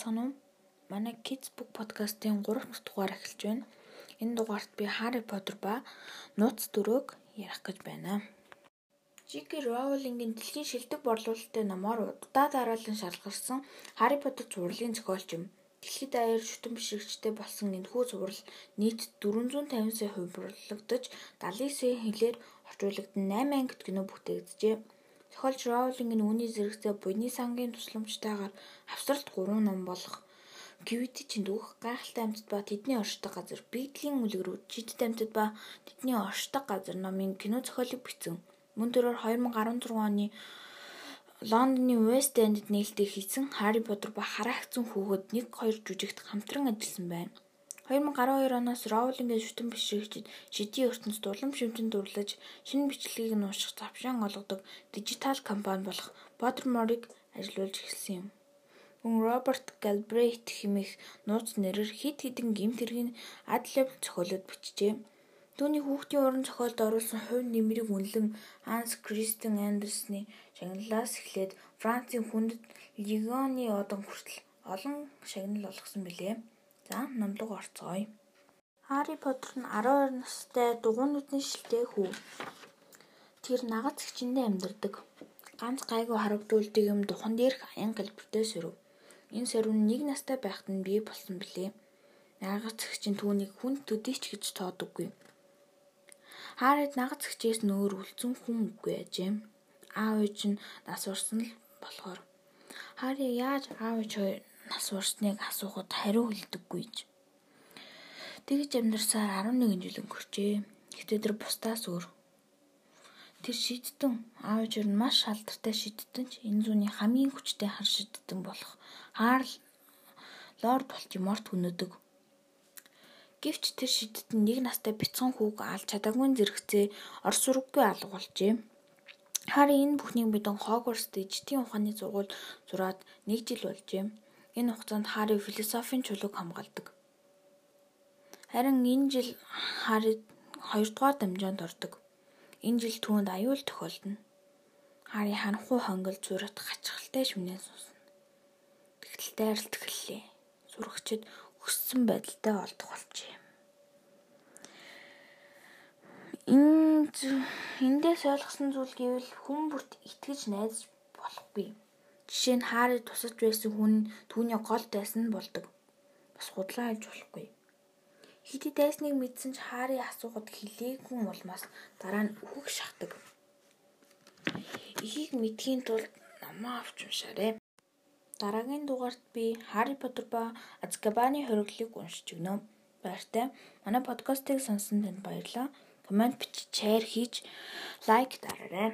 Цаана манай Kids Book podcast-ийн 3 дахь дугаар эхэлж байна. Энэ дугаарт би Harry Potter ба нууц дөрөөг ярих гэж байна. J.K. Rowling-ийн дэлхийн шилдэг борлуулалттай номоор удаа дараалан шалгарсан Harry Potter зурлалын зохиолч юм. Дэлхийд даяар шүтэн бишрэгчтэй болсон энэхүү зурвал нийт 450 сая хувирлагдаж 70 сая хэлээр орчуулагдсан 8 ангит кино бүтээгджээ. Зохиолч Роулинг нь үүний зэрэгцээ буйны сангийн тусламжтайгаар австралид 3 ном болох Quidditch-ийн дүүх, Гайхалтай амьтад ба Тэдний оршдог газар, Биглийн үлгэрүүд, Жидд амьтад ба Тэдний оршдог газар номын кино зохиолыг бичсэн. Мөн төрөөр 2016 оны Лондоны West End-д нээлттэй хийсэн Harry Potter ба Хараа хцэн хүүхэд 1 2 жүжигт хамтран ажилласан байна. 2012 оноос Роулингийн шүтэн бишрэгчид шидийн ертөнцид улам шимтэн дурлаж, шинэ бичлэгийг нь унших завшаан олгодог дижитал компани болох Pottermore-ыг ажилуулж эхэлсэн юм. Мөн Роберт Галбрейт хэмээх нууц нэрээр хэд хэдэн гэмт хэргийн адлаб зохиолууд бичжээ. Түүний хүүхдийн уран зохиолд оруулсан хувь нэмрийг үнэлэн Анс Кристен Андерсны шагналаас эхлээд Францын хүндэт Лигоны одон хүртэл олон шагнал олгосон билээ. За номлого орцгоё. Хари Поттер нь 12 настай дугуйнуудын шилтэй хүү. Тэр нагац хичэндээ амьдардаг. Ганц гайгүй харагдуулдаг юм духан дээрх аян галбиртай сөрөв. Энэ сөрөв нэг настай байхад нь бий болсон билээ. Нагац хчин түүнийг хүнд төдийч гэж тоодоггүй. Харид нагац хчээс нөөр үлдсэн хүн үгүй ажээ. Аав ээж нь нас урсан л болохоор Хари яаж аав ээж хоёр нас урсныг асуухад хариу хэлдэггүй ч. Тэгж амьдарсаар 11 жил өнгөрчээ. Гэтэ тэр бусдаас өөр. Тэр шийдтэн аавч ер нь маш алдартай шийдтэн ч энэ зүүнний хамгийн хүчтэй хар шийдтэн болох Харл лорд Болтиморт өнөдөг. Гэвч тэр шийдтэн нэг настай бяцхан хүүг алж чадаагүй зэрэгцээ орс ураггүй алга болжээ. Хари энэ бүхнийг мэдэн Хогвартс дэжтийн ухааны сургууль зураад нэг жил болжээ. Энэ хугацаанд Хари философийн чулууг хамгаалдаг. Харин энэ жил Хари 2 дугаар дамжаанд ордог. Энэ жил түүнд аюул тохиолдно. Хари ханхуу хонгол зурат хачхалтай шүнээ суусан. Тэгтэл дайралт эхэллээ. Сурагчид өссөн байдалтай олдох болжээ. Энэ эндээс ойлгосон зүйл гэвэл хүн бүрт итгэж найдаж болохгүй. Жишээ нь Хари тусаж байсан хүн түүний гол дайсан нь болдог. Бас худлаа хэлж болохгүй. Хэдий дайсныг мэдсэн ч Хари асуугад хэлээгүй улмаас дараа нь үхэх шахдаг. Эхийг мэдхийн тулд намаа авч уншаарай. Дараагийн дугаарт би Harry Potter ба Azkaban-ы хориглыг уншиж өгнө. Баяртай. Манай подкастыг сонсон танд баярлалаа. Комент бичиж, шеэр хийж, лайк дараарай.